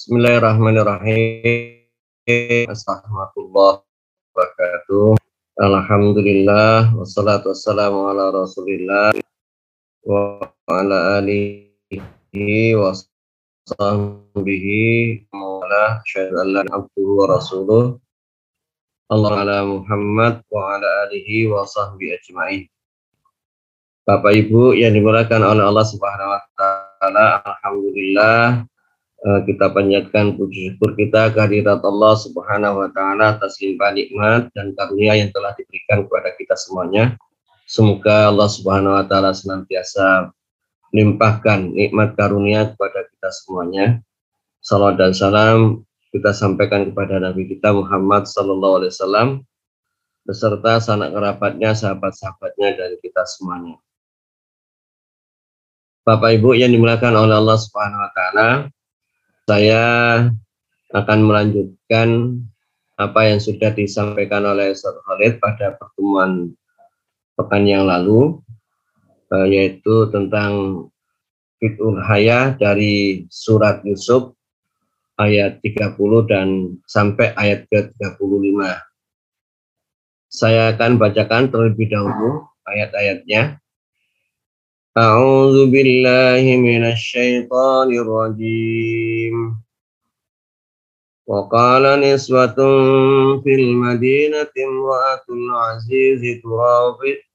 Bismillahirrahmanirrahim. Assalamualaikum wabarakatuh. Alhamdulillah wassalatu wassalamu ala Rasulillah wa ala alihi wa sahbihi wa syahadu abduhu wa rasuluh Allah ala Muhammad wa ala alihi wa sahbihi ajma'in. Bapak Ibu yang dimulakan oleh Allah Subhanahu wa taala, alhamdulillah kita panjatkan puji syukur kita kehadirat Allah Subhanahu wa taala atas limpah nikmat dan karunia yang telah diberikan kepada kita semuanya. Semoga Allah Subhanahu wa taala senantiasa melimpahkan nikmat karunia kepada kita semuanya. Salam dan salam kita sampaikan kepada Nabi kita Muhammad sallallahu alaihi wasallam beserta sanak kerabatnya, sahabat-sahabatnya dan kita semuanya. Bapak Ibu yang dimuliakan oleh Allah Subhanahu wa taala, saya akan melanjutkan apa yang sudah disampaikan oleh Ustaz Khalid pada pertemuan pekan yang lalu eh, yaitu tentang fitul haya dari surat Yusuf ayat 30 dan sampai ayat ke-35. Saya akan bacakan terlebih dahulu ayat-ayatnya. أعوذ بالله من الشيطان الرجيم. وقال نسوة في المدينة امرأة العزيز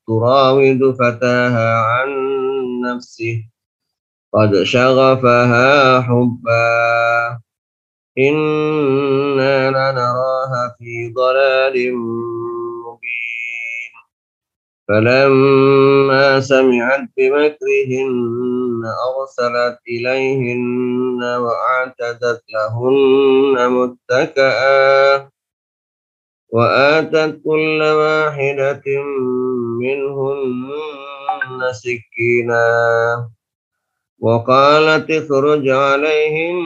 تراود فتاها عن نفسه. قد شغفها حبا. إنا لنراها في ضلال فلما سمعت بمكرهن أرسلت إليهن وأعتدت لهن متكئا وآتت كل واحدة منهن سكينا وقالت اخرج عليهم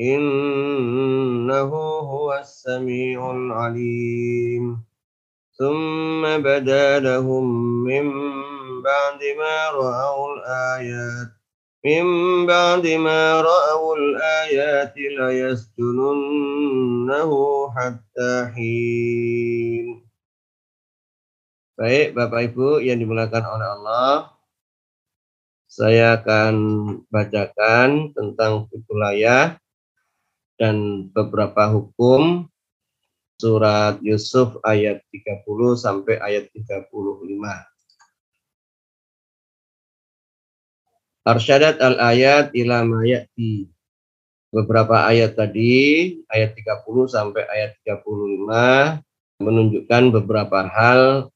إنه هو السميع العليم ثم بدا لهم من بعد ما رأوا الآيات من بعد ما رأوا الآيات ليسجننه حتى حين Baik, Bapak Ibu yang dimulakan oleh Allah, saya akan bacakan tentang wilayah dan beberapa hukum surat Yusuf ayat 30 sampai ayat 35. Arsyadat al-ayat ila mayati. Beberapa ayat tadi, ayat 30 sampai ayat 35, menunjukkan beberapa hal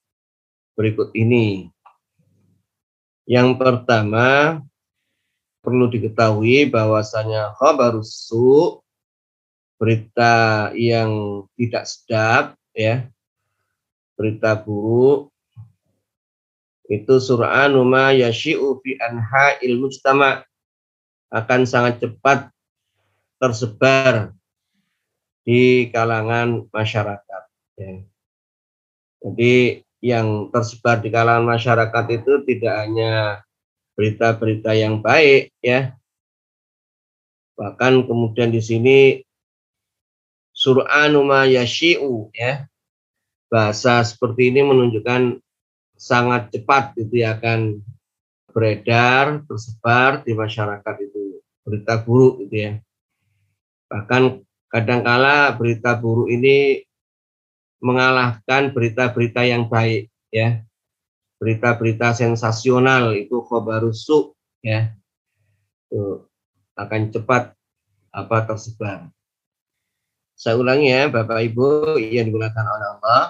berikut ini. Yang pertama, perlu diketahui bahwasanya khabarus su berita yang tidak sedap ya. Berita buruk. Itu sur'anu ma yashi'u fi anha mujtama. Akan sangat cepat tersebar di kalangan masyarakat ya. Jadi yang tersebar di kalangan masyarakat itu tidak hanya berita-berita yang baik ya, Bahkan kemudian di sini sur'anu ma yashi'u ya. Bahasa seperti ini menunjukkan sangat cepat itu ya akan beredar, tersebar di masyarakat itu berita buruk gitu ya. Bahkan kadangkala berita buruk ini mengalahkan berita-berita yang baik ya. Berita-berita sensasional itu khobarusuk ya. Itu akan cepat apa tersebar. Saya ulangi ya Bapak Ibu yang digunakan oleh Allah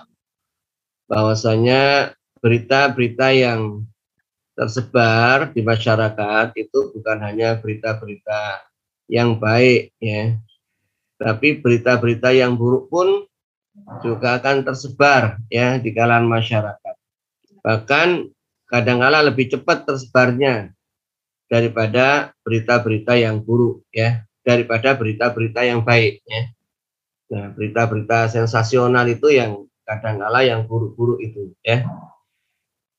bahwasanya berita-berita yang tersebar di masyarakat itu bukan hanya berita-berita yang baik ya tapi berita-berita yang buruk pun juga akan tersebar ya di kalangan masyarakat. Bahkan kadang-kala lebih cepat tersebarnya daripada berita-berita yang buruk ya daripada berita-berita yang baik ya Nah, berita-berita sensasional itu yang kadang-kala yang buruk-buruk itu ya.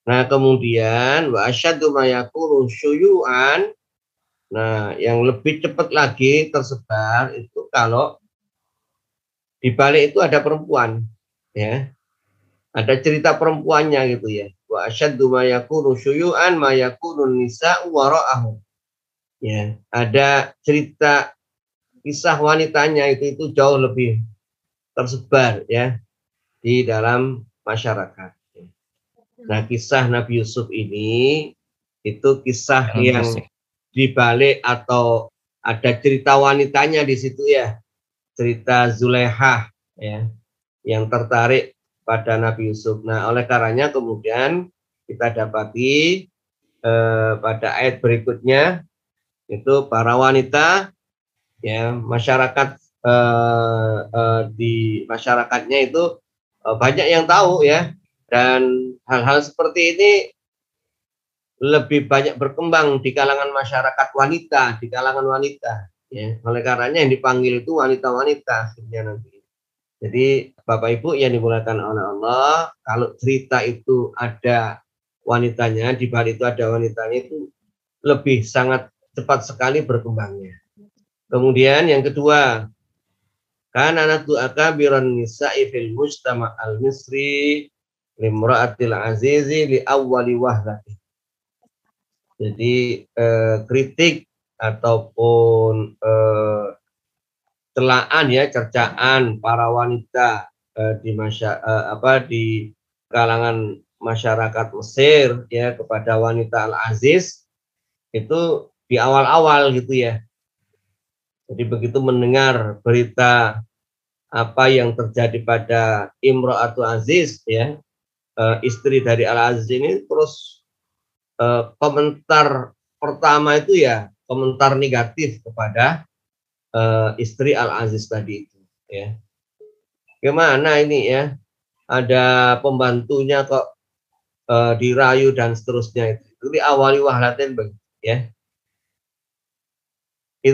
Nah, kemudian wa asyaddu ma yakunu syuyu'an. Nah, yang lebih cepat lagi tersebar itu kalau di balik itu ada perempuan ya. Ada cerita perempuannya gitu ya. Wa asyaddu ma yakunu syuyu'an ma yakunu nisa'u wara'ahu. Ya, ada cerita kisah wanitanya itu itu jauh lebih tersebar ya di dalam masyarakat. Nah, kisah Nabi Yusuf ini itu kisah yang dibalik atau ada cerita wanitanya di situ ya. Cerita Zulehah ya yang tertarik pada Nabi Yusuf. Nah, oleh karenanya kemudian kita dapati eh, pada ayat berikutnya itu para wanita ya masyarakat uh, uh, di masyarakatnya itu uh, banyak yang tahu ya. Dan hal-hal seperti ini lebih banyak berkembang di kalangan masyarakat wanita di kalangan wanita ya. Oleh karenanya yang dipanggil itu wanita-wanita akhirnya nanti. Jadi Bapak Ibu yang dimulakan oleh Allah kalau cerita itu ada wanitanya di balik itu ada wanitanya itu lebih sangat cepat sekali berkembangnya Kemudian yang kedua, kan anak akabiran nisa'i fil mujtama al misri limra'atil azizi li awwali wahdati. Jadi eh, kritik ataupun eh, celaan ya cercaan para wanita eh, di masya, eh, apa di kalangan masyarakat Mesir ya kepada wanita al aziz itu di awal-awal gitu ya jadi begitu mendengar berita apa yang terjadi pada Imro'atu Aziz ya uh, istri dari Al Aziz ini terus uh, komentar pertama itu ya komentar negatif kepada uh, istri Al Aziz tadi itu ya. Gimana ini ya? Ada pembantunya kok dirayu dan seterusnya itu. Itu diawali wahlatin ya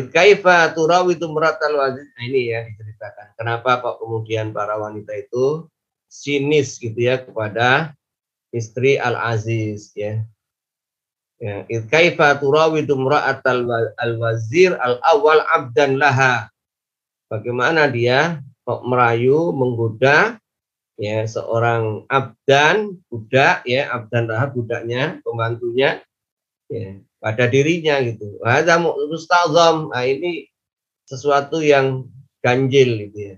kaifa turawitu meratal wajib nah, ini ya diceritakan. Kenapa kok kemudian para wanita itu sinis gitu ya kepada istri al aziz ya ya kaifa turawitu mra'atal al wazir al awal abdan laha. Bagaimana dia kok merayu menggoda ya seorang abdan budak ya abdan laha budaknya pembantunya ya pada dirinya gitu. Ada mustazam, nah ini sesuatu yang ganjil gitu ya.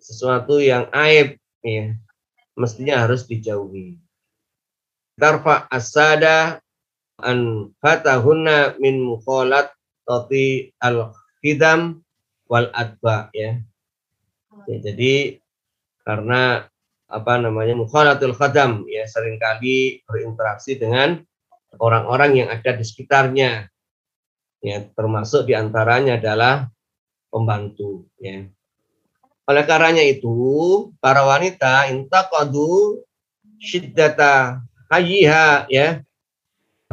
Sesuatu yang aib ya. Mestinya harus dijauhi. Tarfa asada an fatahunna min mukhalat tati al khidam wal adba ya. ya. Jadi karena apa namanya mukhalatul khadam ya sering kali berinteraksi dengan orang-orang yang ada di sekitarnya. Ya, termasuk di antaranya adalah pembantu. Ya. Oleh karenanya itu, para wanita intaqadu syiddata hayyiha ya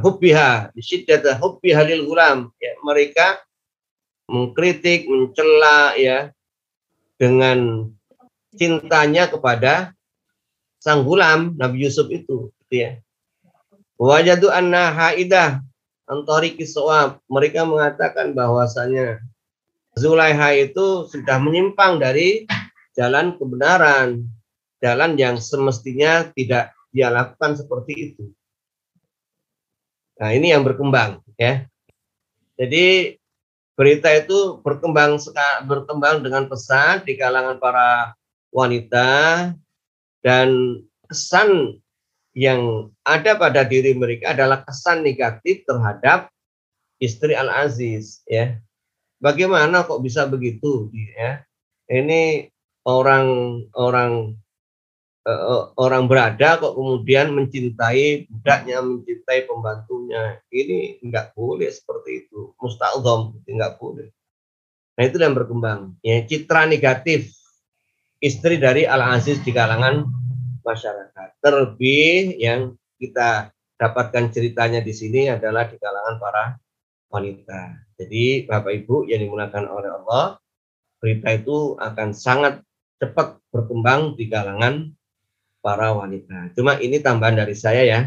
hubbiha syiddata hubbiha lil gulam ya mereka mengkritik mencela ya dengan cintanya kepada sang gulam Nabi Yusuf itu gitu ya Wajadu anna haidah antori kiswab. Mereka mengatakan bahwasanya Zulaiha itu sudah menyimpang dari jalan kebenaran, jalan yang semestinya tidak dia lakukan seperti itu. Nah, ini yang berkembang ya. Jadi berita itu berkembang berkembang dengan pesat di kalangan para wanita dan kesan yang ada pada diri mereka adalah kesan negatif terhadap istri Al Aziz ya. Bagaimana kok bisa begitu ya? Ini orang orang uh, orang berada kok kemudian mencintai budaknya mencintai pembantunya. Ini nggak boleh seperti itu. Musta'zam nggak boleh. Nah itu yang berkembang ya. Citra negatif istri dari Al Aziz di kalangan masyarakat terlebih yang kita dapatkan ceritanya di sini adalah di kalangan para wanita jadi Bapak Ibu yang dimulakan oleh Allah, berita itu akan sangat cepat berkembang di kalangan para wanita. Cuma ini tambahan dari saya ya.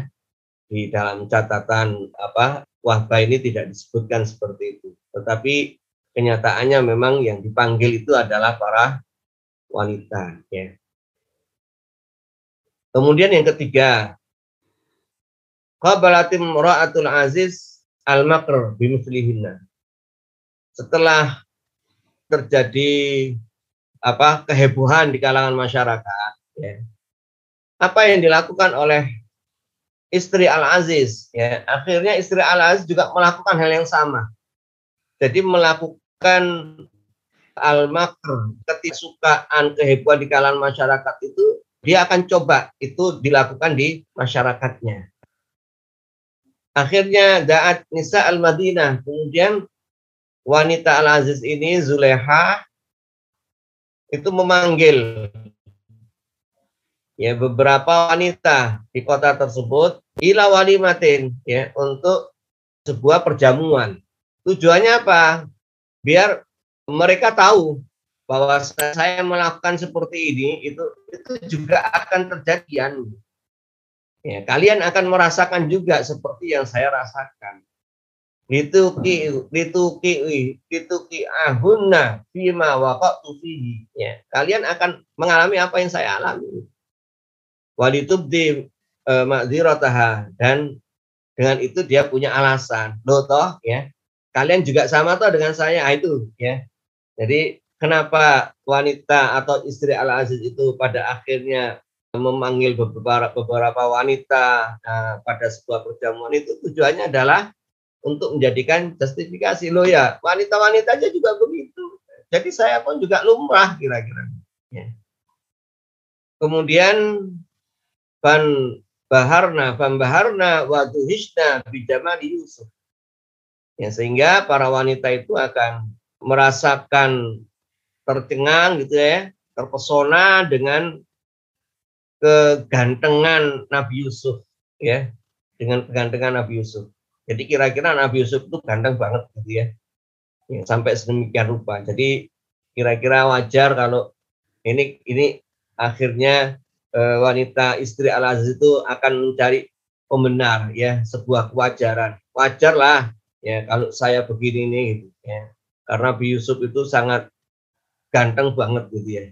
Di dalam catatan apa wahbah ini tidak disebutkan seperti itu. Tetapi kenyataannya memang yang dipanggil itu adalah para wanita ya. Kemudian yang ketiga, qabalatim ra'atul aziz al-makr bimuslihinna setelah terjadi apa kehebohan di kalangan masyarakat ya, apa yang dilakukan oleh istri Al Aziz ya akhirnya istri Al Aziz juga melakukan hal yang sama. Jadi melakukan al makr ketisukaan kehebohan di kalangan masyarakat itu dia akan coba itu dilakukan di masyarakatnya akhirnya daat nisa al Madinah kemudian wanita Al-Aziz ini Zuleha itu memanggil ya beberapa wanita di kota tersebut ila walimatin ya untuk sebuah perjamuan. Tujuannya apa? Biar mereka tahu bahwa saya melakukan seperti ini itu itu juga akan terjadian. Ya, kalian akan merasakan juga seperti yang saya rasakan. Lituki lituki lituki ahunna fima waqatu fihi. Ya kalian akan mengalami apa yang saya alami. Walitubdi e, ma'dzirataha dan dengan itu dia punya alasan. Lo toh ya kalian juga sama toh dengan saya ah, itu ya. Jadi kenapa wanita atau istri al aziz itu pada akhirnya memanggil beberapa beberapa wanita nah, pada sebuah perjamuan itu tujuannya adalah untuk menjadikan justifikasi. Lo ya wanita-wanita aja juga begitu. Jadi saya pun juga lumrah kira-kira. Ya. kemudian ban baharna ban baharna waduhishna bijamali Yusuf. Ya sehingga para wanita itu akan merasakan tercengang gitu ya terpesona dengan kegantengan Nabi Yusuf ya dengan kegantengan Nabi Yusuf jadi kira-kira Nabi Yusuf itu ganteng banget gitu ya. ya sampai sedemikian rupa. Jadi kira-kira wajar kalau ini ini akhirnya e, wanita istri Al Aziz itu akan mencari pembenar ya sebuah kewajaran. Wajar lah ya kalau saya begini nih gitu ya. Karena Nabi Yusuf itu sangat ganteng banget gitu ya.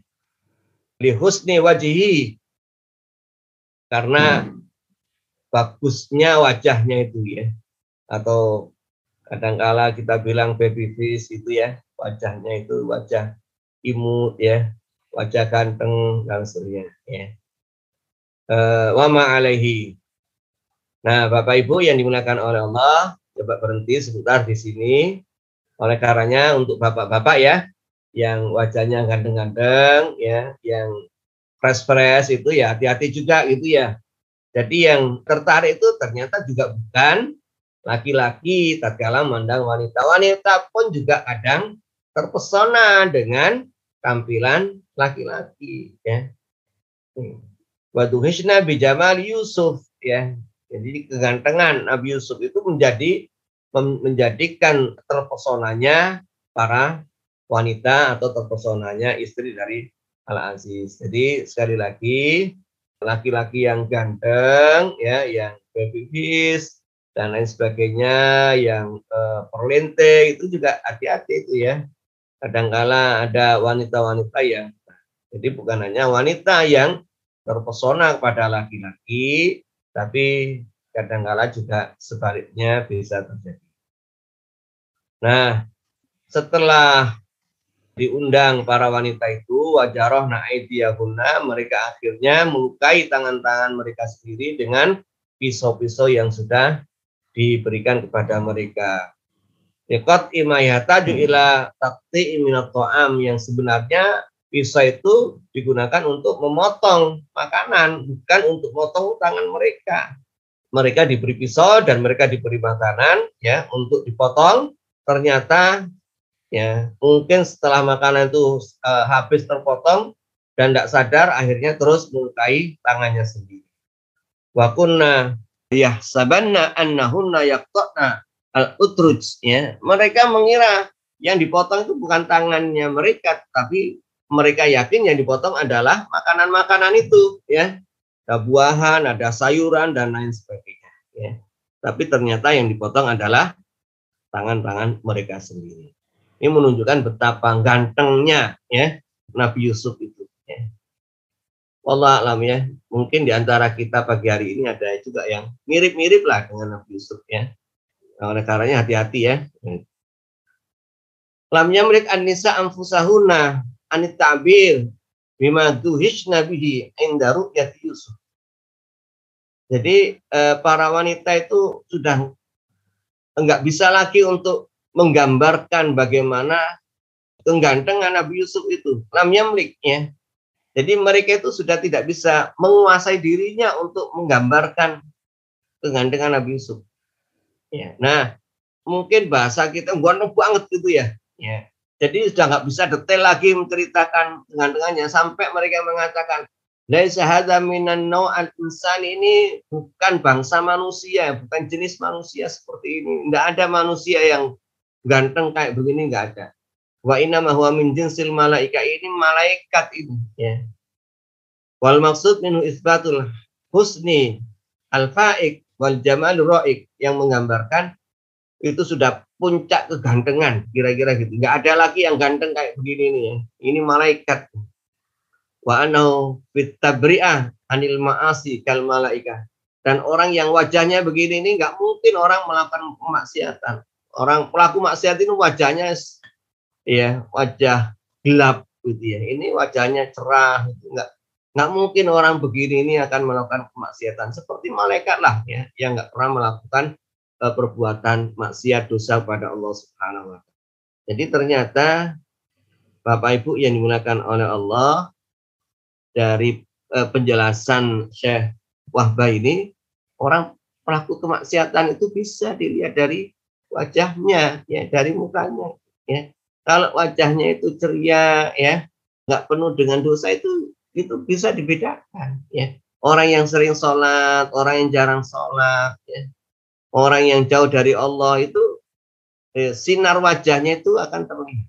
Lihusni wajihi karena bagusnya wajahnya itu ya. Atau kadangkala kita bilang baby face itu ya wajahnya itu wajah imut ya wajah ganteng dan seterusnya ya. Uh, wama alaihi. Nah bapak ibu yang dimuliakan oleh Allah coba berhenti sebentar di sini. Oleh karenanya untuk bapak-bapak ya yang wajahnya ganteng-ganteng ya yang fresh-fresh itu ya hati-hati juga gitu ya jadi yang tertarik itu ternyata juga bukan laki-laki tatkala memandang wanita. Wanita pun juga kadang terpesona dengan tampilan laki-laki ya. Waduhishna bijamal Yusuf ya. Jadi kegantengan Nabi Yusuf itu menjadi menjadikan terpesonanya para wanita atau terpesonanya istri dari Al Aziz. Jadi sekali lagi laki-laki yang ganteng ya, yang baby face dan lain sebagainya yang uh, perlente itu juga hati-hati itu ya. Kadangkala ada wanita-wanita yang jadi bukan hanya wanita yang terpesona kepada laki-laki, tapi kadangkala juga sebaliknya bisa terjadi. Nah, setelah diundang para wanita itu wajaroh naidiyahuna mereka akhirnya melukai tangan-tangan mereka sendiri dengan pisau-pisau yang sudah diberikan kepada mereka. Yakot imayata ila takti iminat to'am yang sebenarnya pisau itu digunakan untuk memotong makanan, bukan untuk memotong tangan mereka. Mereka diberi pisau dan mereka diberi makanan ya untuk dipotong. Ternyata ya mungkin setelah makanan itu uh, habis terpotong dan tidak sadar akhirnya terus melukai tangannya sendiri. Wa kunna yahsabanna annahunna yaqta'na al-utruj ya. Mereka mengira yang dipotong itu bukan tangannya mereka tapi mereka yakin yang dipotong adalah makanan-makanan itu ya. Ada buahan, ada sayuran dan lain sebagainya ya. Tapi ternyata yang dipotong adalah tangan-tangan mereka sendiri. Ini menunjukkan betapa gantengnya ya Nabi Yusuf itu ya. Allah alam ya. Mungkin di antara kita pagi hari ini ada juga yang mirip-mirip lah dengan Nabi Yusuf ya. Oleh karenanya hati-hati ya. Lam yamlik an-nisa anfusahuna anit ta'bir bima tuhish nabihi inda ru'yati Yusuf. Jadi eh, para wanita itu sudah enggak bisa lagi untuk menggambarkan bagaimana kegantengan Nabi Yusuf itu. Lam yamlik ya. Jadi mereka itu sudah tidak bisa menguasai dirinya untuk menggambarkan kegantengan Nabi Yusuf. Ya. Nah, mungkin bahasa kita ganteng banget gitu ya. ya. Jadi sudah nggak bisa detail lagi menceritakan kegantengannya sampai mereka mengatakan Laisa hadza minan al insan ini bukan bangsa manusia, bukan jenis manusia seperti ini. Enggak ada manusia yang ganteng kayak begini enggak ada. Wa inna huwa min jinsil malaika ini malaikat ini ya. Wal maksud minhu isbatul husni al faik wal jamal roik yang menggambarkan itu sudah puncak kegantengan kira-kira gitu. Enggak ada lagi yang ganteng kayak begini nih ya. Ini malaikat. Wa anau fit tabri'ah anil ma'asi kal malaika. Dan orang yang wajahnya begini ini enggak mungkin orang melakukan kemaksiatan. Orang pelaku maksiat ini wajahnya ya wajah gelap gitu ya. Ini wajahnya cerah gitu. Enggak nggak mungkin orang begini ini akan melakukan kemaksiatan seperti malaikat lah ya yang nggak pernah melakukan uh, perbuatan maksiat dosa pada Allah Subhanahu wa taala. Jadi ternyata Bapak Ibu yang digunakan oleh Allah dari uh, penjelasan Syekh Wahbah ini orang pelaku kemaksiatan itu bisa dilihat dari wajahnya ya dari mukanya ya. Kalau wajahnya itu ceria ya nggak penuh dengan dosa itu itu bisa dibedakan ya. Orang yang sering sholat orang yang jarang sholat ya. Orang yang jauh dari Allah itu eh, sinar wajahnya itu akan terlihat.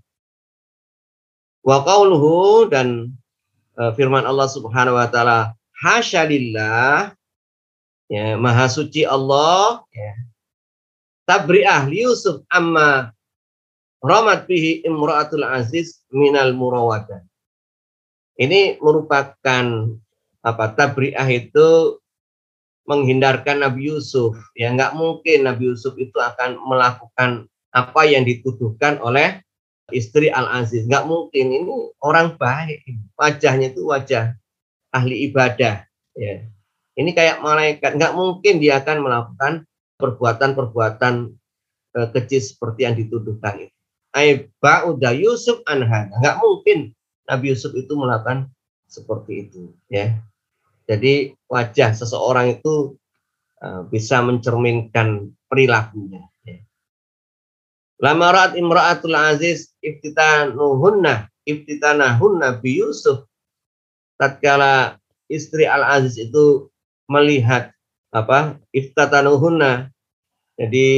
Wa qauluhu dan eh, firman Allah Subhanahu wa taala hasyalillah ya maha suci Allah ya tabri'ah Yusuf amma ramat bihi imra'atul aziz minal murawadah ini merupakan apa tabriah itu menghindarkan Nabi Yusuf. Ya nggak mungkin Nabi Yusuf itu akan melakukan apa yang dituduhkan oleh istri Al Aziz. Nggak mungkin. Ini orang baik. Wajahnya itu wajah ahli ibadah. Ya. Ini kayak malaikat. Nggak mungkin dia akan melakukan perbuatan-perbuatan eh, kecil seperti yang dituduhkan itu. Aiba udah Yusuf anha. Nggak mungkin Nabi Yusuf itu melakukan seperti itu ya. Jadi wajah seseorang itu uh, bisa mencerminkan perilakunya. Ya. Lamarat imra'atul aziz iftitanuhunna iftitanahunna bi Yusuf tatkala istri Al Aziz itu melihat apa iftatanuhunna jadi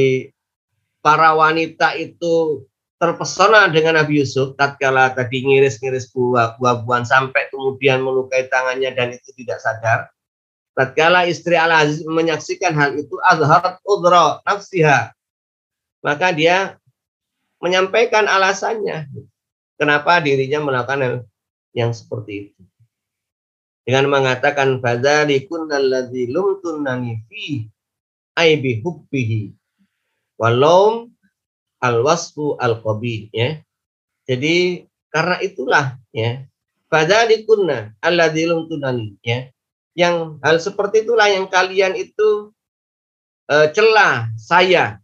para wanita itu terpesona dengan Nabi Yusuf tatkala tadi ngiris-ngiris buah buah-buahan sampai kemudian melukai tangannya dan itu tidak sadar. Tatkala istri Al-Aziz menyaksikan hal itu azharat udra nafsiha. Maka dia menyampaikan alasannya. Kenapa dirinya melakukan yang seperti itu dengan mengatakan fadzalikum allazi lumtunani fi aibi hubbihi walau al-wasfu al-qabih ya jadi karena itulah ya fadzalikunna allazi lumtunani ya yang hal seperti itulah yang kalian itu uh, celah saya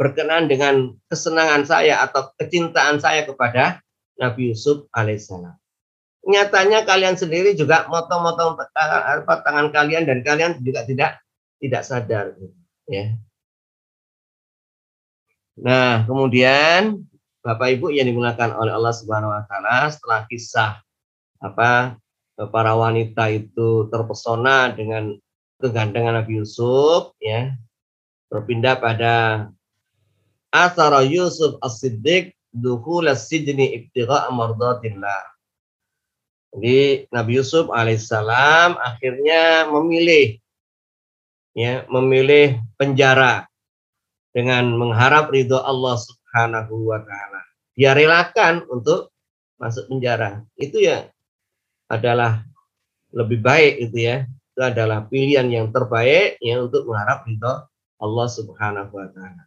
berkenan dengan kesenangan saya atau kecintaan saya kepada Nabi Yusuf alaihissalam. Nyatanya kalian sendiri juga motong-motong tangan, tangan kalian dan kalian juga tidak tidak sadar, ya. Nah, kemudian Bapak Ibu yang dimulakan oleh Allah Subhanahu wa taala setelah kisah apa para wanita itu terpesona dengan kegantengan Nabi Yusuf ya berpindah pada asara Yusuf as-Siddiq dukhul as-sijni ibtigha mardatillah jadi Nabi Yusuf alaihissalam akhirnya memilih ya memilih penjara dengan mengharap ridho Allah Subhanahu wa taala. Dia relakan untuk masuk penjara. Itu ya adalah lebih baik itu ya. Itu adalah pilihan yang terbaik ya untuk mengharap ridho Allah Subhanahu wa taala.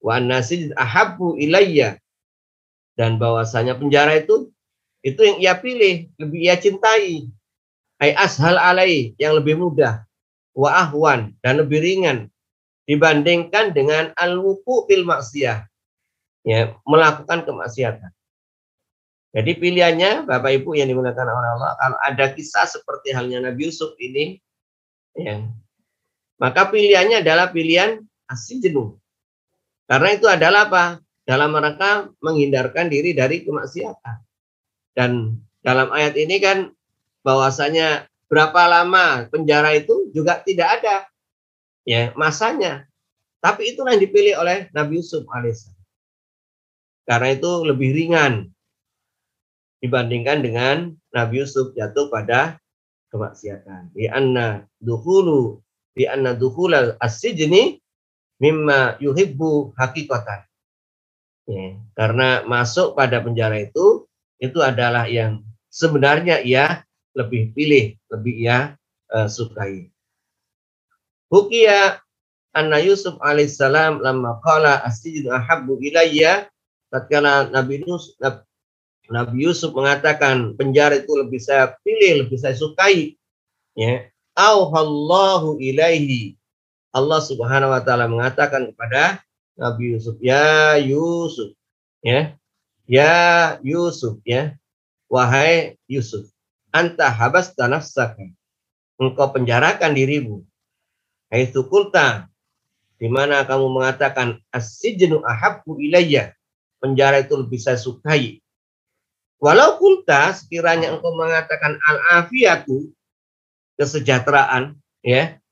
Wa nasid ahabbu ilayya dan bahwasanya penjara itu itu yang ia pilih, lebih ia cintai. Ai ashal alai yang lebih mudah wa ahwan dan lebih ringan dibandingkan dengan al-wuku fil maksiyah ya melakukan kemaksiatan jadi pilihannya Bapak Ibu yang digunakan oleh Allah kalau ada kisah seperti halnya Nabi Yusuf ini ya maka pilihannya adalah pilihan asli jenuh. Karena itu adalah apa? Dalam rangka menghindarkan diri dari kemaksiatan. Dan dalam ayat ini kan bahwasanya berapa lama penjara itu juga tidak ada ya masanya. Tapi itulah yang dipilih oleh Nabi Yusuf alaihissalam. Karena itu lebih ringan dibandingkan dengan Nabi Yusuf jatuh pada kemaksiatan. Di anna duhulu di anna duhula as-sijni mimma yuhibbu hakikatan. Ya, karena masuk pada penjara itu itu adalah yang sebenarnya ia lebih pilih, lebih ia uh, sukai. Hukia anna Yusuf alaihissalam lama qala as-sijnu ahabbu ilayya tatkala Nabi Yusuf Nabi Yusuf mengatakan penjara itu lebih saya pilih, lebih saya sukai. Ya. Auhallahu ilaihi. Allah Subhanahu wa taala mengatakan kepada Nabi Yusuf, "Ya Yusuf." Ya. Ya Yusuf, ya. Wahai Yusuf, anta habas nafsaka. Engkau penjarakan dirimu. Hai kulta di mana kamu mengatakan as-sijnu ahabbu ilayya. Penjara itu lebih saya sukai Walau kulta sekiranya engkau mengatakan al-afiyatu kesejahteraan ya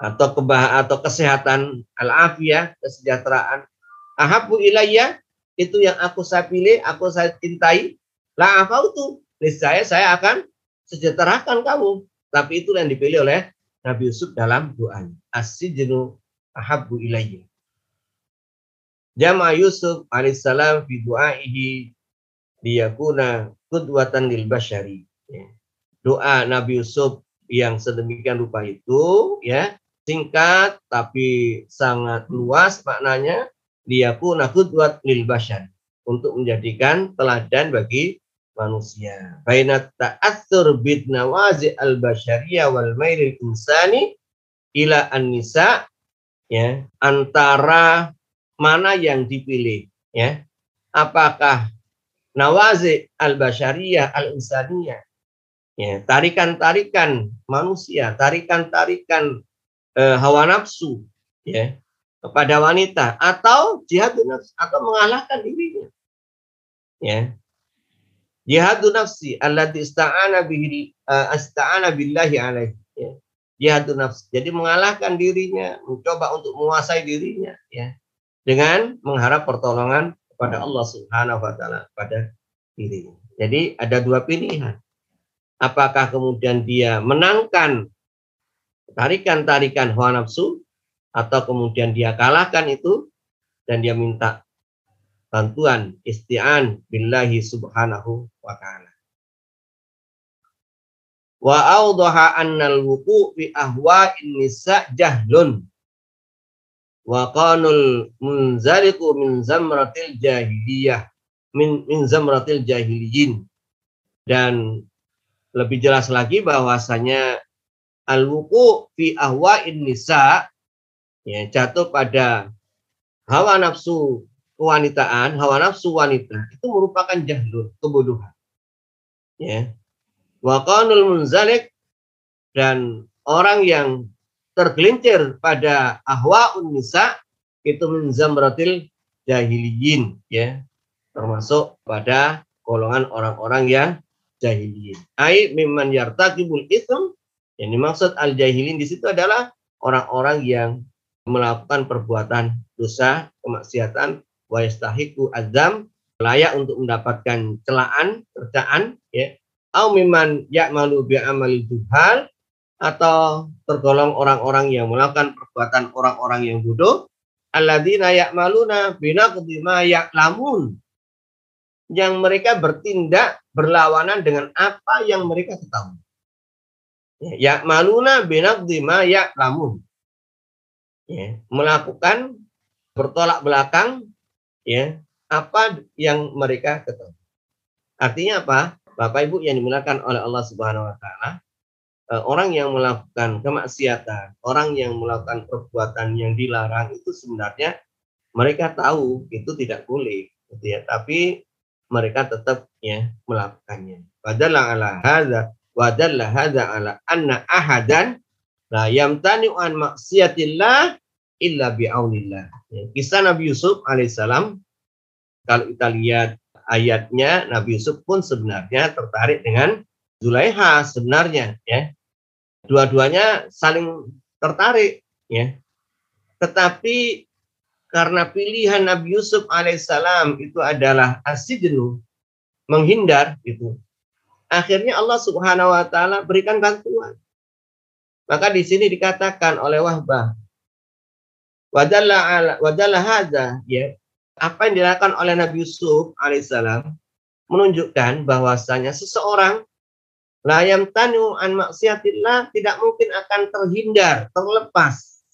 atau kebah atau kesehatan al-afiyah kesejahteraan ahabu ilayya itu yang aku saya pilih aku saya cintai. La afautu niscaya saya akan sejahterakan kamu. Tapi itu yang dipilih oleh Nabi Yusuf dalam doanya. As-sijnu ahabu ilayya. Jama Yusuf alaihissalam fi du'aihi liyakuna kudwatan lil basyari. Ya. Doa Nabi Yusuf yang sedemikian rupa itu ya singkat tapi sangat luas maknanya liyakuna kudwat lil basyar untuk menjadikan teladan bagi manusia. Baina ta'atsur bid nawazi al basyariyah wal mailil insani ila an-nisa ya antara mana yang dipilih ya apakah nawazi al-basyariyah al-insaniyah. Ya, tarikan-tarikan manusia, tarikan-tarikan eh, hawa nafsu ya kepada wanita atau jihad nafsi atau mengalahkan dirinya. Ya. Jihad nafsi allati ista'ana bihi uh, ista'ana billahi alaihi. Ya. Jihad nafsi. Jadi mengalahkan dirinya, mencoba untuk menguasai dirinya ya. Dengan mengharap pertolongan kepada Allah Subhanahu wa taala pada dirinya. Jadi ada dua pilihan. Apakah kemudian dia menangkan tarikan-tarikan hawa nafsu atau kemudian dia kalahkan itu dan dia minta bantuan isti'an billahi subhanahu wa ta'ala. Wa awdaha annal wuku fi ahwa'in nisa jahlun wa qanul munzaliku min zamratil jahiliyah min, min zamratil jahiliyin dan lebih jelas lagi bahwasanya al wuku fi ahwa'in nisa ya jatuh pada hawa nafsu kewanitaan, hawa nafsu wanita itu merupakan jahlun, kebodohan. Ya. Wa qanul munzalik dan orang yang tergelincir pada ahwaun nisa itu min zamratil jahiliyin ya termasuk pada golongan orang-orang yang jahiliyin ai mimman yartakibul ism yang dimaksud al jahilin di situ adalah orang-orang yang melakukan perbuatan dosa kemaksiatan wa yastahiqu azam layak untuk mendapatkan celaan kerjaan ya au mimman ya'malu bi amali juhal atau tergolong orang-orang yang melakukan perbuatan orang-orang yang bodoh alladzina ya'maluna binaqdi ma ya'lamun yang mereka bertindak berlawanan dengan apa yang mereka ketahui. Ya, ya'maluna binaqdi ma ya'lamun. Ya, melakukan bertolak belakang ya apa yang mereka ketahui. Artinya apa? Bapak Ibu yang dimuliakan oleh Allah Subhanahu wa taala, Eh, orang yang melakukan kemaksiatan, orang yang melakukan perbuatan yang dilarang itu sebenarnya mereka tahu itu tidak boleh, gitu ya. Tapi mereka tetap ya melakukannya. Padahal ala hadza wa ala anna ahadan la yamtani an maksiatillah illa bi'aunillah. Kisah Nabi Yusuf alaihissalam kalau kita lihat ayatnya Nabi Yusuf pun sebenarnya tertarik dengan Zulaiha sebenarnya ya. Dua-duanya saling tertarik ya. Tetapi karena pilihan Nabi Yusuf alaihissalam itu adalah asidnu menghindar itu. Akhirnya Allah Subhanahu wa taala berikan bantuan. Maka di sini dikatakan oleh Wahbah wadalla hadza ya apa yang dilakukan oleh Nabi Yusuf alaihissalam menunjukkan bahwasanya seseorang Layam tanu an maksiatillah tidak mungkin akan terhindar, terlepas.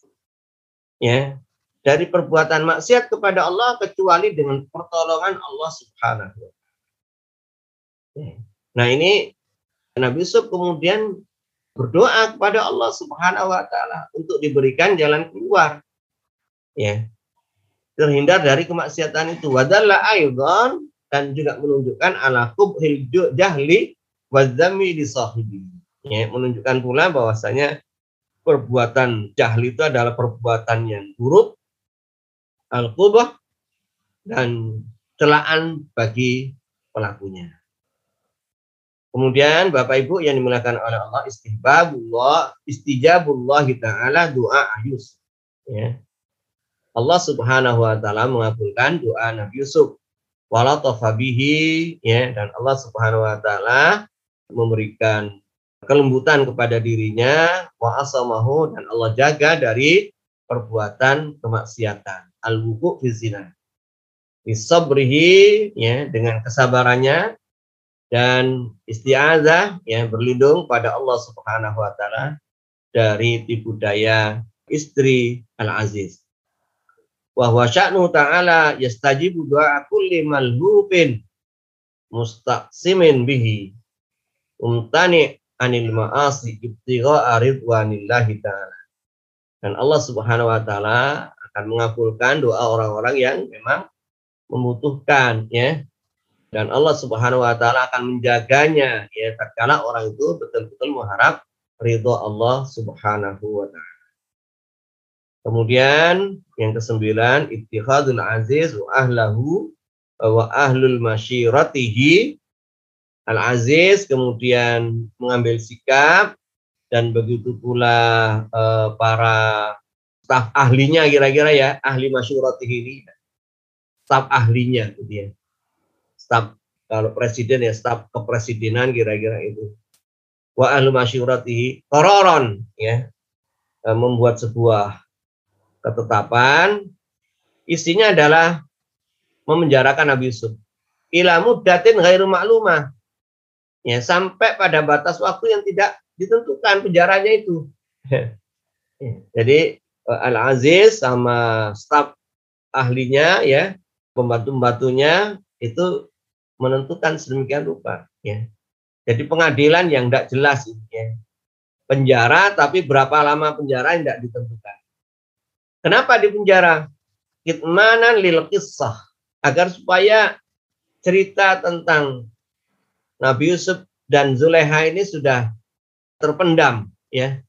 Ya, dari perbuatan maksiat kepada Allah kecuali dengan pertolongan Allah Subhanahu wa ya. Nah, ini Nabi Yusuf kemudian berdoa kepada Allah Subhanahu wa taala untuk diberikan jalan keluar. Ya. Terhindar dari kemaksiatan itu. Wadalla aidan dan juga menunjukkan ala kubhil jahli wazami di sahibi. Ya, menunjukkan pula bahwasanya perbuatan jahli itu adalah perbuatan yang buruk, al-qubah, dan celaan bagi pelakunya. Kemudian Bapak Ibu yang dimuliakan oleh Allah istihbabullah istijabullah taala doa Yusuf. Ya. Allah Subhanahu wa taala mengabulkan doa Nabi Yusuf. Wala bihi ya dan Allah Subhanahu wa taala memberikan kelembutan kepada dirinya wa asamahu dan Allah jaga dari perbuatan kemaksiatan al-wuqu fi zina ya dengan kesabarannya dan isti'azah ya berlindung pada Allah Subhanahu wa taala dari tipu daya istri al-aziz wa huwa sya'nu ta'ala yastajibu du'a kulli malhubin mustaqsimin bihi umtani anil ma'asi ibtigha'a ridwanillahi ta'ala. Dan Allah Subhanahu wa taala akan mengabulkan doa orang-orang yang memang membutuhkan ya. Dan Allah Subhanahu wa taala akan menjaganya ya tatkala orang itu betul-betul mengharap ridho Allah Subhanahu wa taala. Kemudian yang kesembilan ittihadul aziz wa ahlahu wa ahlul masyiratihi Al-Aziz kemudian mengambil sikap dan begitu pula eh, para staf ahlinya kira-kira ya, ahli masyuratih ini, staf ahlinya gitu ya. Staf kalau presiden ya staf kepresidenan kira-kira itu. Wa ahli masyuratihi kororon ya. uh, membuat sebuah ketetapan isinya adalah memenjarakan Nabi Yusuf ila muddatin ghairu maklumah ya sampai pada batas waktu yang tidak ditentukan penjaranya itu jadi eh, Al Aziz sama staf ahlinya ya pembantu-pembantunya itu menentukan sedemikian rupa ya. Jadi pengadilan yang tidak jelas ya. Penjara tapi berapa lama penjara tidak ditentukan. Kenapa di penjara? Kitmanan lil kisah agar supaya cerita tentang Nabi Yusuf dan Zuleha ini sudah terpendam ya.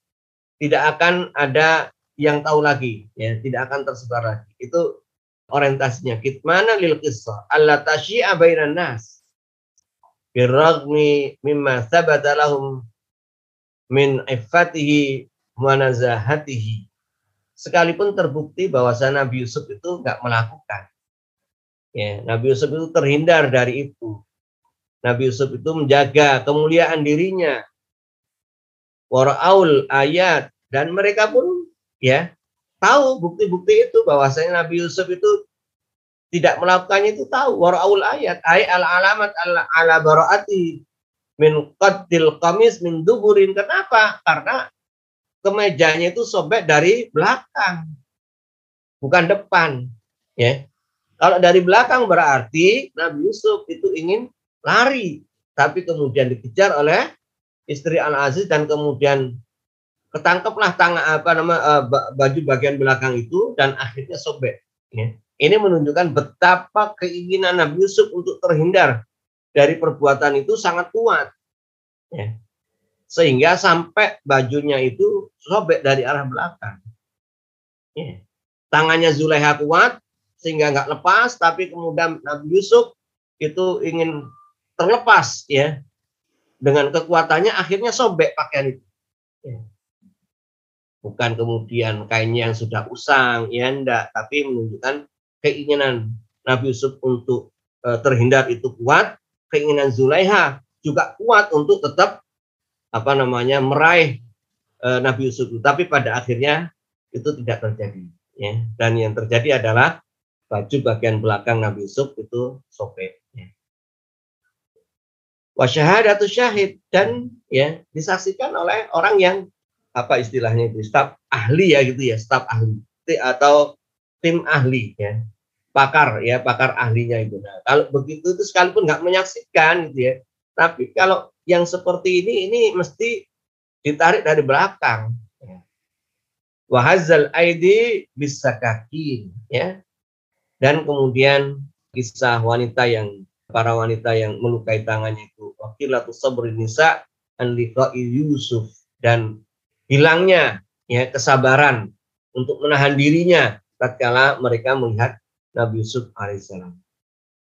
Tidak akan ada yang tahu lagi ya. Tidak akan tersebar lagi. Itu orientasinya. Kitmana lil qissah alla tasyi'a bainan nas. Birragmi mimma thabata lahum min iffatihi wa nazahatihi. Sekalipun terbukti bahwa Nabi Yusuf itu nggak melakukan. Ya, Nabi Yusuf itu terhindar dari itu. Nabi Yusuf itu menjaga kemuliaan dirinya. Wara'aul ayat. Dan mereka pun ya tahu bukti-bukti itu bahwasanya Nabi Yusuf itu tidak melakukannya itu tahu. Wara'aul ayat ay al alamat ala, ala baraati min qaddil qamis min duburin. Kenapa? Karena kemejanya itu sobek dari belakang bukan depan ya. Kalau dari belakang berarti Nabi Yusuf itu ingin lari, tapi kemudian dikejar oleh istri Al Aziz dan kemudian ketangkeplah tangan apa nama uh, baju bagian belakang itu dan akhirnya sobek. Ya. Ini menunjukkan betapa keinginan Nabi Yusuf untuk terhindar dari perbuatan itu sangat kuat. Ya. Sehingga sampai bajunya itu sobek dari arah belakang. Ya. Tangannya Zulaiha kuat, sehingga nggak lepas, tapi kemudian Nabi Yusuf itu ingin terlepas ya dengan kekuatannya akhirnya sobek pakaian itu. Ya. Bukan kemudian kainnya yang sudah usang, ya enggak, tapi menunjukkan keinginan Nabi Yusuf untuk e, terhindar itu kuat, keinginan Zulaiha juga kuat untuk tetap apa namanya meraih e, Nabi Yusuf. Tapi pada akhirnya itu tidak terjadi. Ya. Dan yang terjadi adalah baju bagian belakang Nabi Yusuf itu sobek. Ya. Wasyahadatu syahid dan ya disaksikan oleh orang yang apa istilahnya itu staf ahli ya gitu ya staf ahli atau tim ahli ya pakar ya pakar ahlinya itu. Nah, kalau begitu itu sekalipun nggak menyaksikan gitu ya. Tapi kalau yang seperti ini ini mesti ditarik dari belakang. Wahazal aidi bisa kaki ya dan kemudian kisah wanita yang para wanita yang melukai tangannya itu wakilatu sabri nisa Yusuf dan hilangnya ya kesabaran untuk menahan dirinya tatkala mereka melihat Nabi Yusuf alaihissalam.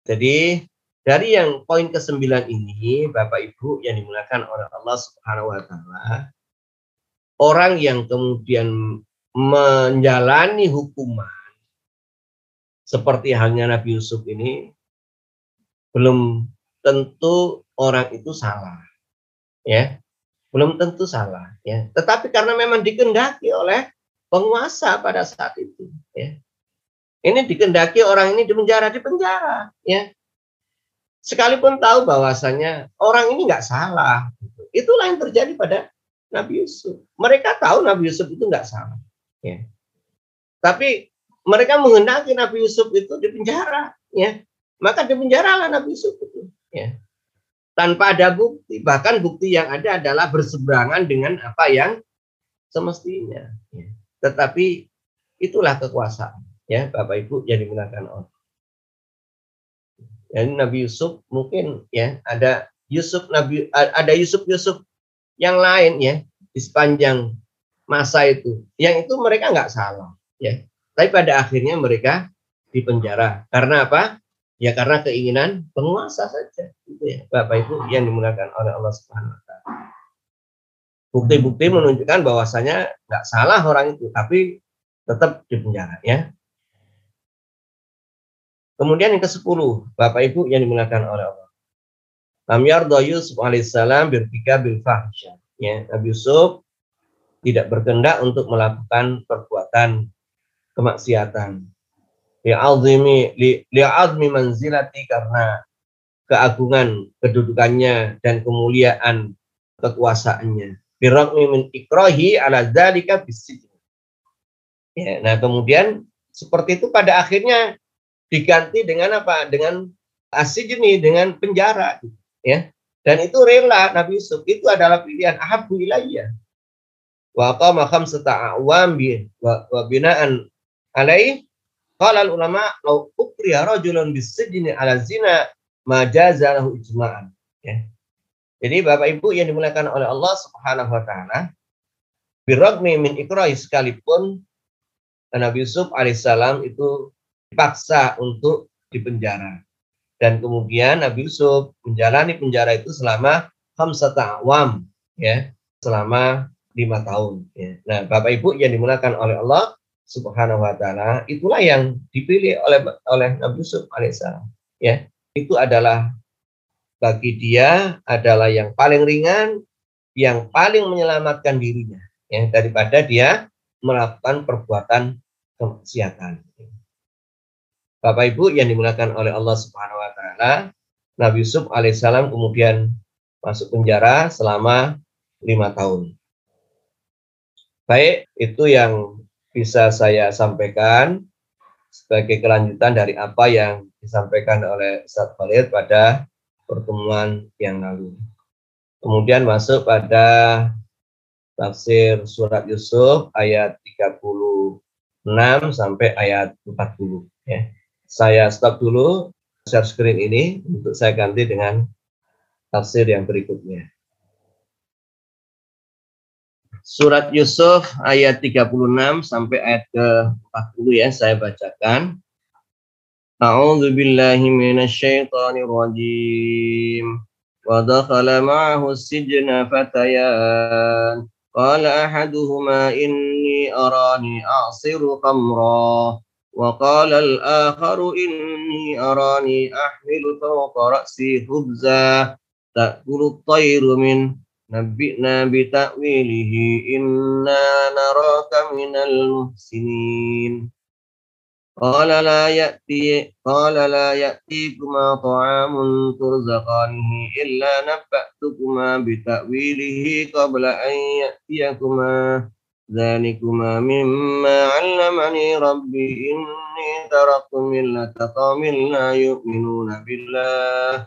Jadi dari yang poin ke-9 ini Bapak Ibu yang dimuliakan oleh Allah Subhanahu wa taala orang yang kemudian menjalani hukuman seperti halnya Nabi Yusuf ini belum tentu orang itu salah ya belum tentu salah ya. Tetapi karena memang dikendaki oleh penguasa pada saat itu ya. Ini dikendaki orang ini di penjara di penjara ya. Sekalipun tahu bahwasanya orang ini nggak salah itulah yang terjadi pada Nabi Yusuf. Mereka tahu Nabi Yusuf itu nggak salah ya. Tapi mereka menghendaki Nabi Yusuf itu di penjara, ya. Maka di penjara lah Nabi Yusuf itu, ya. Tanpa ada bukti, bahkan bukti yang ada adalah berseberangan dengan apa yang semestinya. Ya. Tetapi itulah kekuasaan, ya Bapak Ibu yang digunakan Allah. Jadi Nabi Yusuf mungkin ya ada Yusuf Nabi ada Yusuf Yusuf yang lain ya di sepanjang masa itu, yang itu mereka nggak salah, ya tapi pada akhirnya mereka dipenjara. Karena apa? Ya karena keinginan penguasa saja. Itu ya, Bapak Ibu yang dimulakan oleh Allah Subhanahu wa taala. Bukti-bukti menunjukkan bahwasanya nggak salah orang itu, tapi tetap dipenjara ya. Kemudian yang ke-10, Bapak Ibu yang dimulakan oleh Allah. Lam yarda Yusuf alaihissalam berpikir bil fahsyah. Ya, Nabi Yusuf tidak berkehendak untuk melakukan perbuatan kemaksiatan. Li'azmi li'azmi manzilati karena keagungan kedudukannya dan kemuliaan kekuasaannya. Birrahmi min ikrahi ala dzalika bisijn. Ya, nah kemudian seperti itu pada akhirnya diganti dengan apa? Dengan asijni, dengan penjara. Ya. Dan itu rela Nabi Yusuf. Itu adalah pilihan ahabu ilayya. Wa qama khamsata a'wam bi wa bina'an alaih qala al ulama law ukriya rajulun bisijni ala zina ma jaza lahu ijma'an. Ya. Jadi Bapak Ibu yang dimuliakan oleh Allah Subhanahu wa taala, birragmi min ikrahi sekalipun Nabi Yusuf alaihissalam itu dipaksa untuk dipenjara. Dan kemudian Nabi Yusuf menjalani penjara itu selama hamsata awam, ya, selama lima tahun. Ya. Nah, Bapak Ibu yang dimulakan oleh Allah Subhanahu Wa Taala, itulah yang dipilih oleh oleh Nabi Yusuf alaihissalam. Ya, itu adalah bagi dia adalah yang paling ringan, yang paling menyelamatkan dirinya, ya, daripada dia melakukan perbuatan kemaksiatan. Bapak Ibu yang dimulakan oleh Allah Subhanahu wa taala, Nabi Yusuf alaihissalam kemudian masuk penjara selama lima tahun. Baik, itu yang bisa saya sampaikan sebagai kelanjutan dari apa yang disampaikan oleh Ustaz Khalid pada pertemuan yang lalu. Kemudian masuk pada tafsir surat Yusuf ayat 30 6 sampai ayat 40 ya. Saya stop dulu share screen ini untuk saya ganti dengan tafsir yang berikutnya. Surat Yusuf ayat 36 sampai ayat ke-40 ya saya bacakan. A'udzu billahi minasyaitonir rajim. Wa dakhala ma'ahu sijna fatayan. قال أحدهما إني أراني أعصر خمرا وقال الآخر إني أراني أحمل فوق رأسي خبزا تأكل الطير من نبئنا بتأويله إنا نراك من المحسنين قال لا يأتي قال لا يأتيكما طعام ترزقانه إلا نبأتكما بتأويله قبل أن يأتيكما ذلكما مما علمني ربي إني تركت ملة قوم لا يؤمنون بالله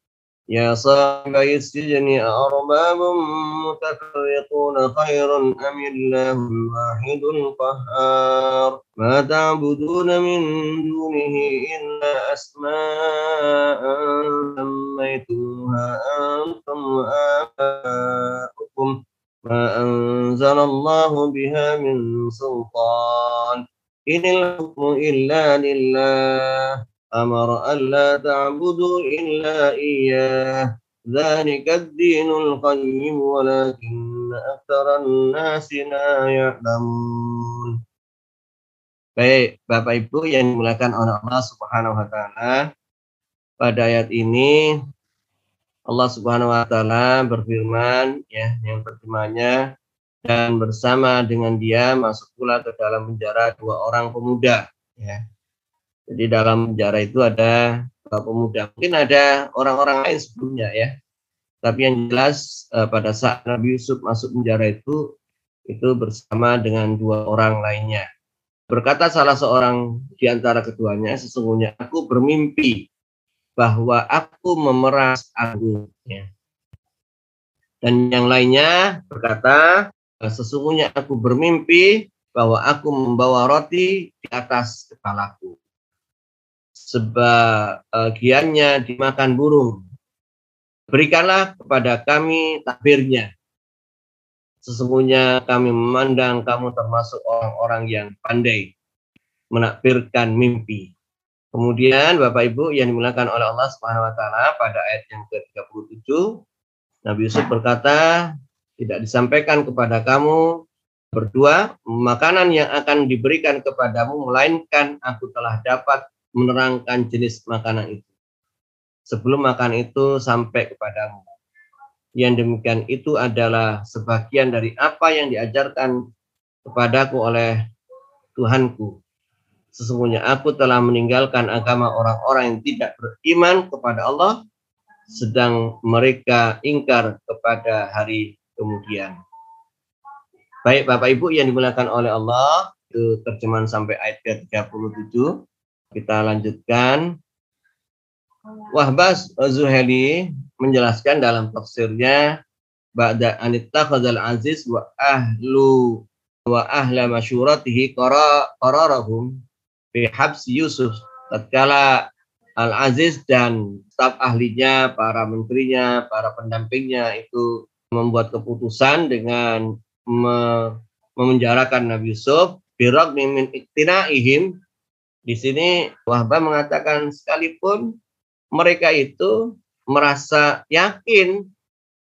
يا صاحبي السجن أأرباب متفرقون خير أم الله الواحد القهار؟ ما تعبدون من دونه إلا أسماء سميتموها أنتم وآباؤكم ما أنزل الله بها من سلطان. إن الحكم إلا لله. أمر ألا تعبدوا إلا إياه ذلك الدين القيم ولكن أكثر الناس لا يعلمون Baik, Bapak Ibu yang dimulakan oleh Allah Subhanahu wa taala. Pada ayat ini Allah Subhanahu wa taala berfirman ya yang pertamanya dan bersama dengan dia masuk pula ke dalam penjara dua orang pemuda ya jadi dalam penjara itu ada pemuda. Mungkin ada orang-orang lain sebelumnya ya. Tapi yang jelas eh, pada saat Nabi Yusuf masuk penjara itu itu bersama dengan dua orang lainnya. Berkata salah seorang di antara keduanya, sesungguhnya aku bermimpi bahwa aku memeras anggur. Ya. Dan yang lainnya berkata, sesungguhnya aku bermimpi bahwa aku membawa roti di atas kepalaku sebagiannya dimakan burung. Berikanlah kepada kami takbirnya. Sesungguhnya kami memandang kamu termasuk orang-orang yang pandai. menakbirkan mimpi. Kemudian Bapak Ibu yang dimulakan oleh Allah Subhanahu wa taala pada ayat yang ke-37 Nabi Yusuf berkata, tidak disampaikan kepada kamu berdua makanan yang akan diberikan kepadamu melainkan aku telah dapat menerangkan jenis makanan itu. Sebelum makan itu sampai kepadamu. Yang demikian itu adalah sebagian dari apa yang diajarkan kepadaku oleh Tuhanku Sesungguhnya aku telah meninggalkan agama orang-orang yang tidak beriman kepada Allah sedang mereka ingkar kepada hari kemudian. Baik Bapak Ibu yang dimulakan oleh Allah, terjemahan sampai ayat ke-37. Kita lanjutkan. Wahbas Zuheli menjelaskan dalam tafsirnya Ba'da anittakhadhal aziz wa ahlu wa ahla masyuratihi qararahum Habs Yusuf tatkala Al-Aziz dan staf ahlinya, para menterinya, para pendampingnya itu membuat keputusan dengan me memenjarakan Nabi Yusuf birok mimin ihim di sini Wahbah mengatakan sekalipun mereka itu merasa yakin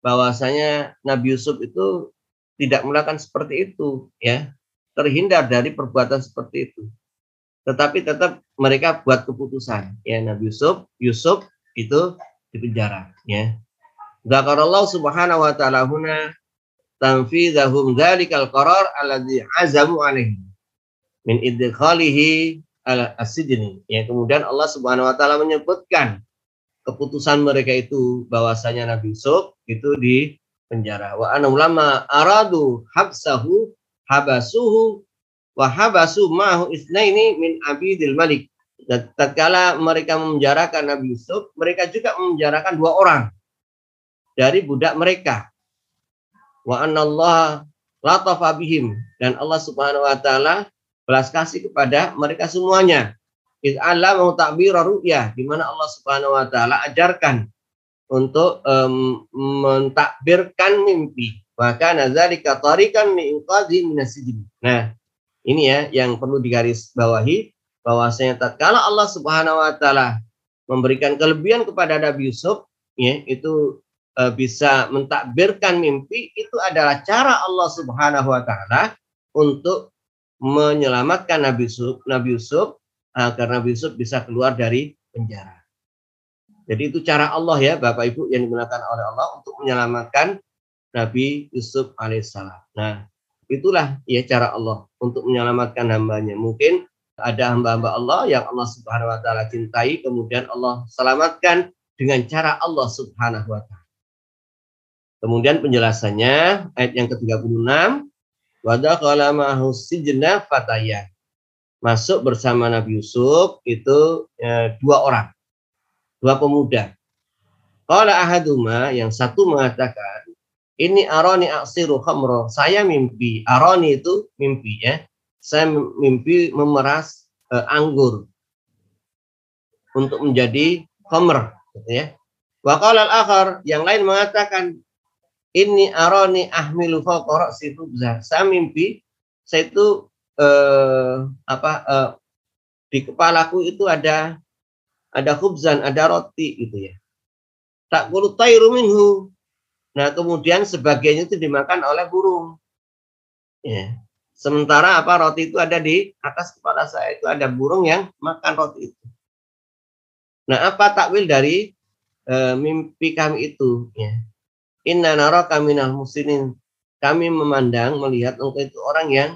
bahwasanya Nabi Yusuf itu tidak melakukan seperti itu ya terhindar dari perbuatan seperti itu. Tetapi tetap mereka buat keputusan ya Nabi Yusuf Yusuf itu dipenjara ya. Zakarallahu subhanahu wa ta'ala huna tanfidhahum dzalikal qarar alladzi azamu alaihi min idkhalihi al asijni ya kemudian Allah subhanahu wa taala menyebutkan keputusan mereka itu bahwasanya Nabi Yusuf itu di penjara wa ana ulama aradu habsahu habasuhu wahabasu ma'hu isnaini min abidil malik. Dan tatkala mereka memenjarakan Nabi Yusuf, mereka juga memenjarakan dua orang dari budak mereka. Wa anallah latafa bihim dan Allah Subhanahu wa taala belas kasih kepada mereka semuanya. Iz mau takbir ru'yah di mana Allah Subhanahu wa taala ajarkan untuk um, mentakbirkan mimpi. Maka nazalika tarikan li inqadhi Nah, ini ya yang perlu digaris bawahi bahwasanya tatkala Allah Subhanahu wa taala memberikan kelebihan kepada Nabi Yusuf ya itu e, bisa mentakbirkan mimpi itu adalah cara Allah Subhanahu wa taala untuk menyelamatkan Nabi Yusuf Nabi Yusuf agar Nabi Yusuf bisa keluar dari penjara. Jadi itu cara Allah ya Bapak Ibu yang digunakan oleh Allah untuk menyelamatkan Nabi Yusuf alaihissalam. Nah, Itulah ya cara Allah untuk menyelamatkan hambanya. Mungkin ada hamba-hamba Allah yang Allah Subhanahu wa taala cintai kemudian Allah selamatkan dengan cara Allah Subhanahu wa taala. Kemudian penjelasannya ayat yang ke-36 wadakhala ma'hu sijna fataya. Masuk bersama Nabi Yusuf itu ya, dua orang. Dua pemuda. Kalau ahaduma yang satu mengatakan ini aroni aksiru khamro. Saya mimpi. Aroni itu mimpi ya. Saya mimpi memeras uh, anggur untuk menjadi khamr gitu ya. Wakal al-akhar yang lain mengatakan ini aroni ahmilu fawqa si Saya mimpi saya itu uh, apa uh, di kepalaku itu ada ada khubzan, ada roti gitu ya. Tak kulu tayru minhu Nah, kemudian sebagiannya itu dimakan oleh burung. Ya. Sementara apa roti itu ada di atas kepala saya itu ada burung yang makan roti itu. Nah, apa takwil dari e, mimpi kami itu? Ya. Inna nara kaminal muslimin. Kami memandang melihat engkau itu orang yang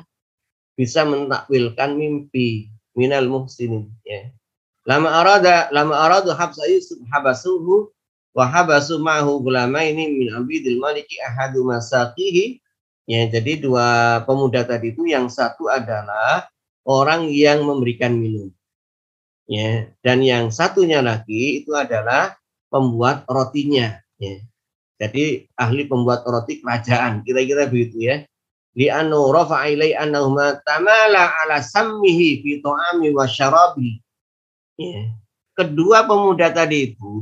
bisa mentakwilkan mimpi minal muhsinin ya. Lama arada lama aradu habsa Yusuf habasuhu wahabasu ma'hu ini min abidil maliki ahadu masakihi ya jadi dua pemuda tadi itu yang satu adalah orang yang memberikan minum ya dan yang satunya lagi itu adalah pembuat rotinya ya jadi ahli pembuat roti kerajaan kira-kira begitu ya. Li anu rafa'a ilai annahuma tamala ala sammihi fi ta'ami wa syarabi. Ya. Kedua pemuda tadi itu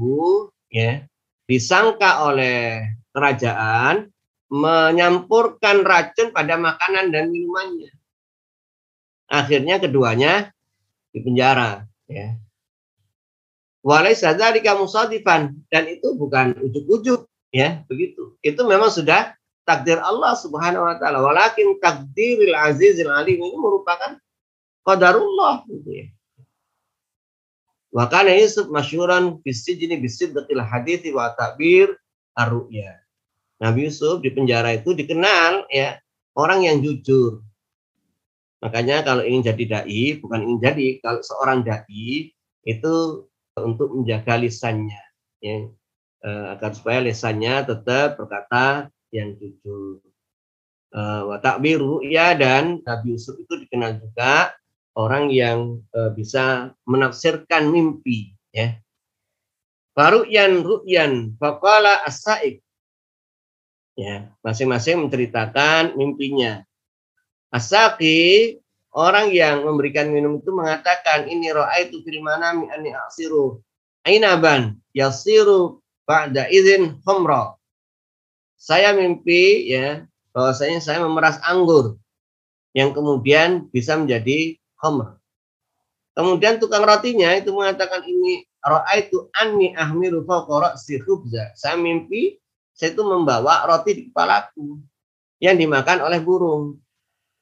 ya disangka oleh kerajaan menyampurkan racun pada makanan dan minumannya. Akhirnya keduanya di penjara ya. Walaysa dzalika musadifan. Dan itu bukan ujuk-ujuk ya begitu itu memang sudah takdir Allah Subhanahu wa taala walakin takdiril azizil alim ini merupakan qadarullah gitu ya Wakana Yusuf masyuran bisijini bisidqil hadithi wa takbir arru'ya. Nabi Yusuf di penjara itu dikenal ya orang yang jujur. Makanya kalau ingin jadi dai, bukan ingin jadi, kalau seorang dai itu untuk menjaga lisannya, ya, eh, agar supaya lisannya tetap berkata yang jujur. Uh, wa takbiru ya dan Nabi Yusuf itu dikenal juga orang yang uh, bisa menafsirkan mimpi ya. Faru'yan ru'yan faqala as Ya, masing-masing menceritakan mimpinya. Asaki orang yang memberikan minum itu mengatakan ini ra'aitu fil manami anni asiru ainaban yasiru ba'da idzin khamra saya mimpi ya bahwasanya saya memeras anggur yang kemudian bisa menjadi khamr. Kemudian tukang rotinya itu mengatakan ini itu anni ahmiru fawqa si khubza. Saya mimpi saya itu membawa roti di kepalaku yang dimakan oleh burung.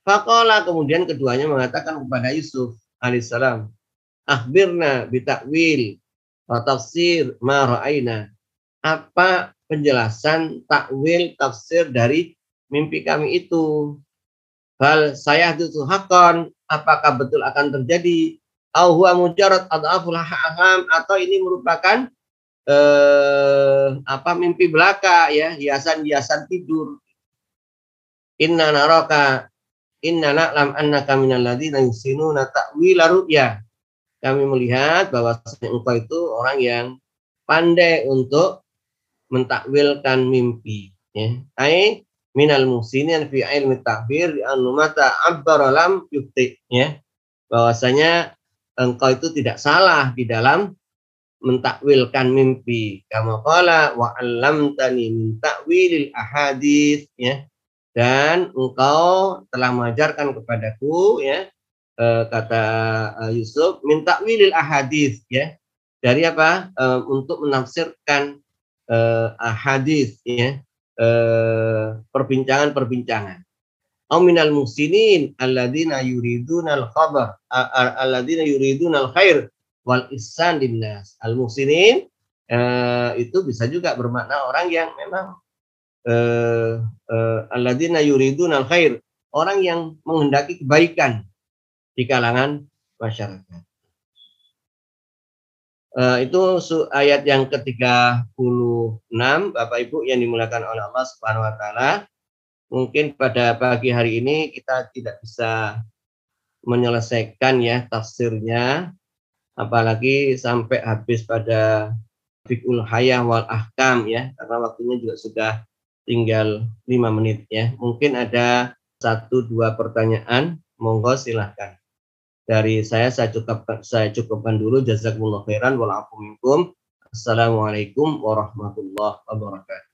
Fakola kemudian keduanya mengatakan kepada Yusuf alaihissalam, akhbirna bitakwil wa tafsir ma ra'aina. Apa penjelasan takwil tafsir dari mimpi kami itu. Hal saya itu hakon, apakah betul akan terjadi? Au huwa adaful aham atau ini merupakan eh, apa mimpi belaka ya, hiasan-hiasan tidur. Inna naraka inna na'lam annaka minal ladzina yusinuna ta'wila ru'ya. Kami melihat bahwa engkau itu orang yang pandai untuk mentakwilkan mimpi ya. Ai minal musinin fi ilmi takbir di anu mata abbara lam yukti ya. Bahwasanya engkau itu tidak salah di dalam mentakwilkan mimpi. Kama qala wa 'allamtani min ta'wilil ahadits ya. Dan engkau telah mengajarkan kepadaku ya eh, kata eh, Yusuf minta wilil ahadis ya. Dari apa? Eh, untuk menafsirkan uh, hadis ya uh, perbincangan-perbincangan. Au minal musinin alladzina yuriduna al-khabar alladzina yuriduna al-khair wal ihsan linnas. Al-musinin uh, itu bisa juga bermakna orang yang memang uh, uh, alladzina yuriduna al-khair, orang yang menghendaki kebaikan di kalangan masyarakat. Uh, itu ayat yang ke-36 Bapak Ibu yang dimulakan oleh Allah Subhanahu wa taala. Mungkin pada pagi hari ini kita tidak bisa menyelesaikan ya tafsirnya apalagi sampai habis pada fikul hayah wal ahkam ya karena waktunya juga sudah tinggal lima menit ya. Mungkin ada satu dua pertanyaan, monggo silahkan dari saya saya cukupkan saya cukupkan dulu. Jazakumullah khairan. Wal minkum assalamualaikum warahmatullahi wabarakatuh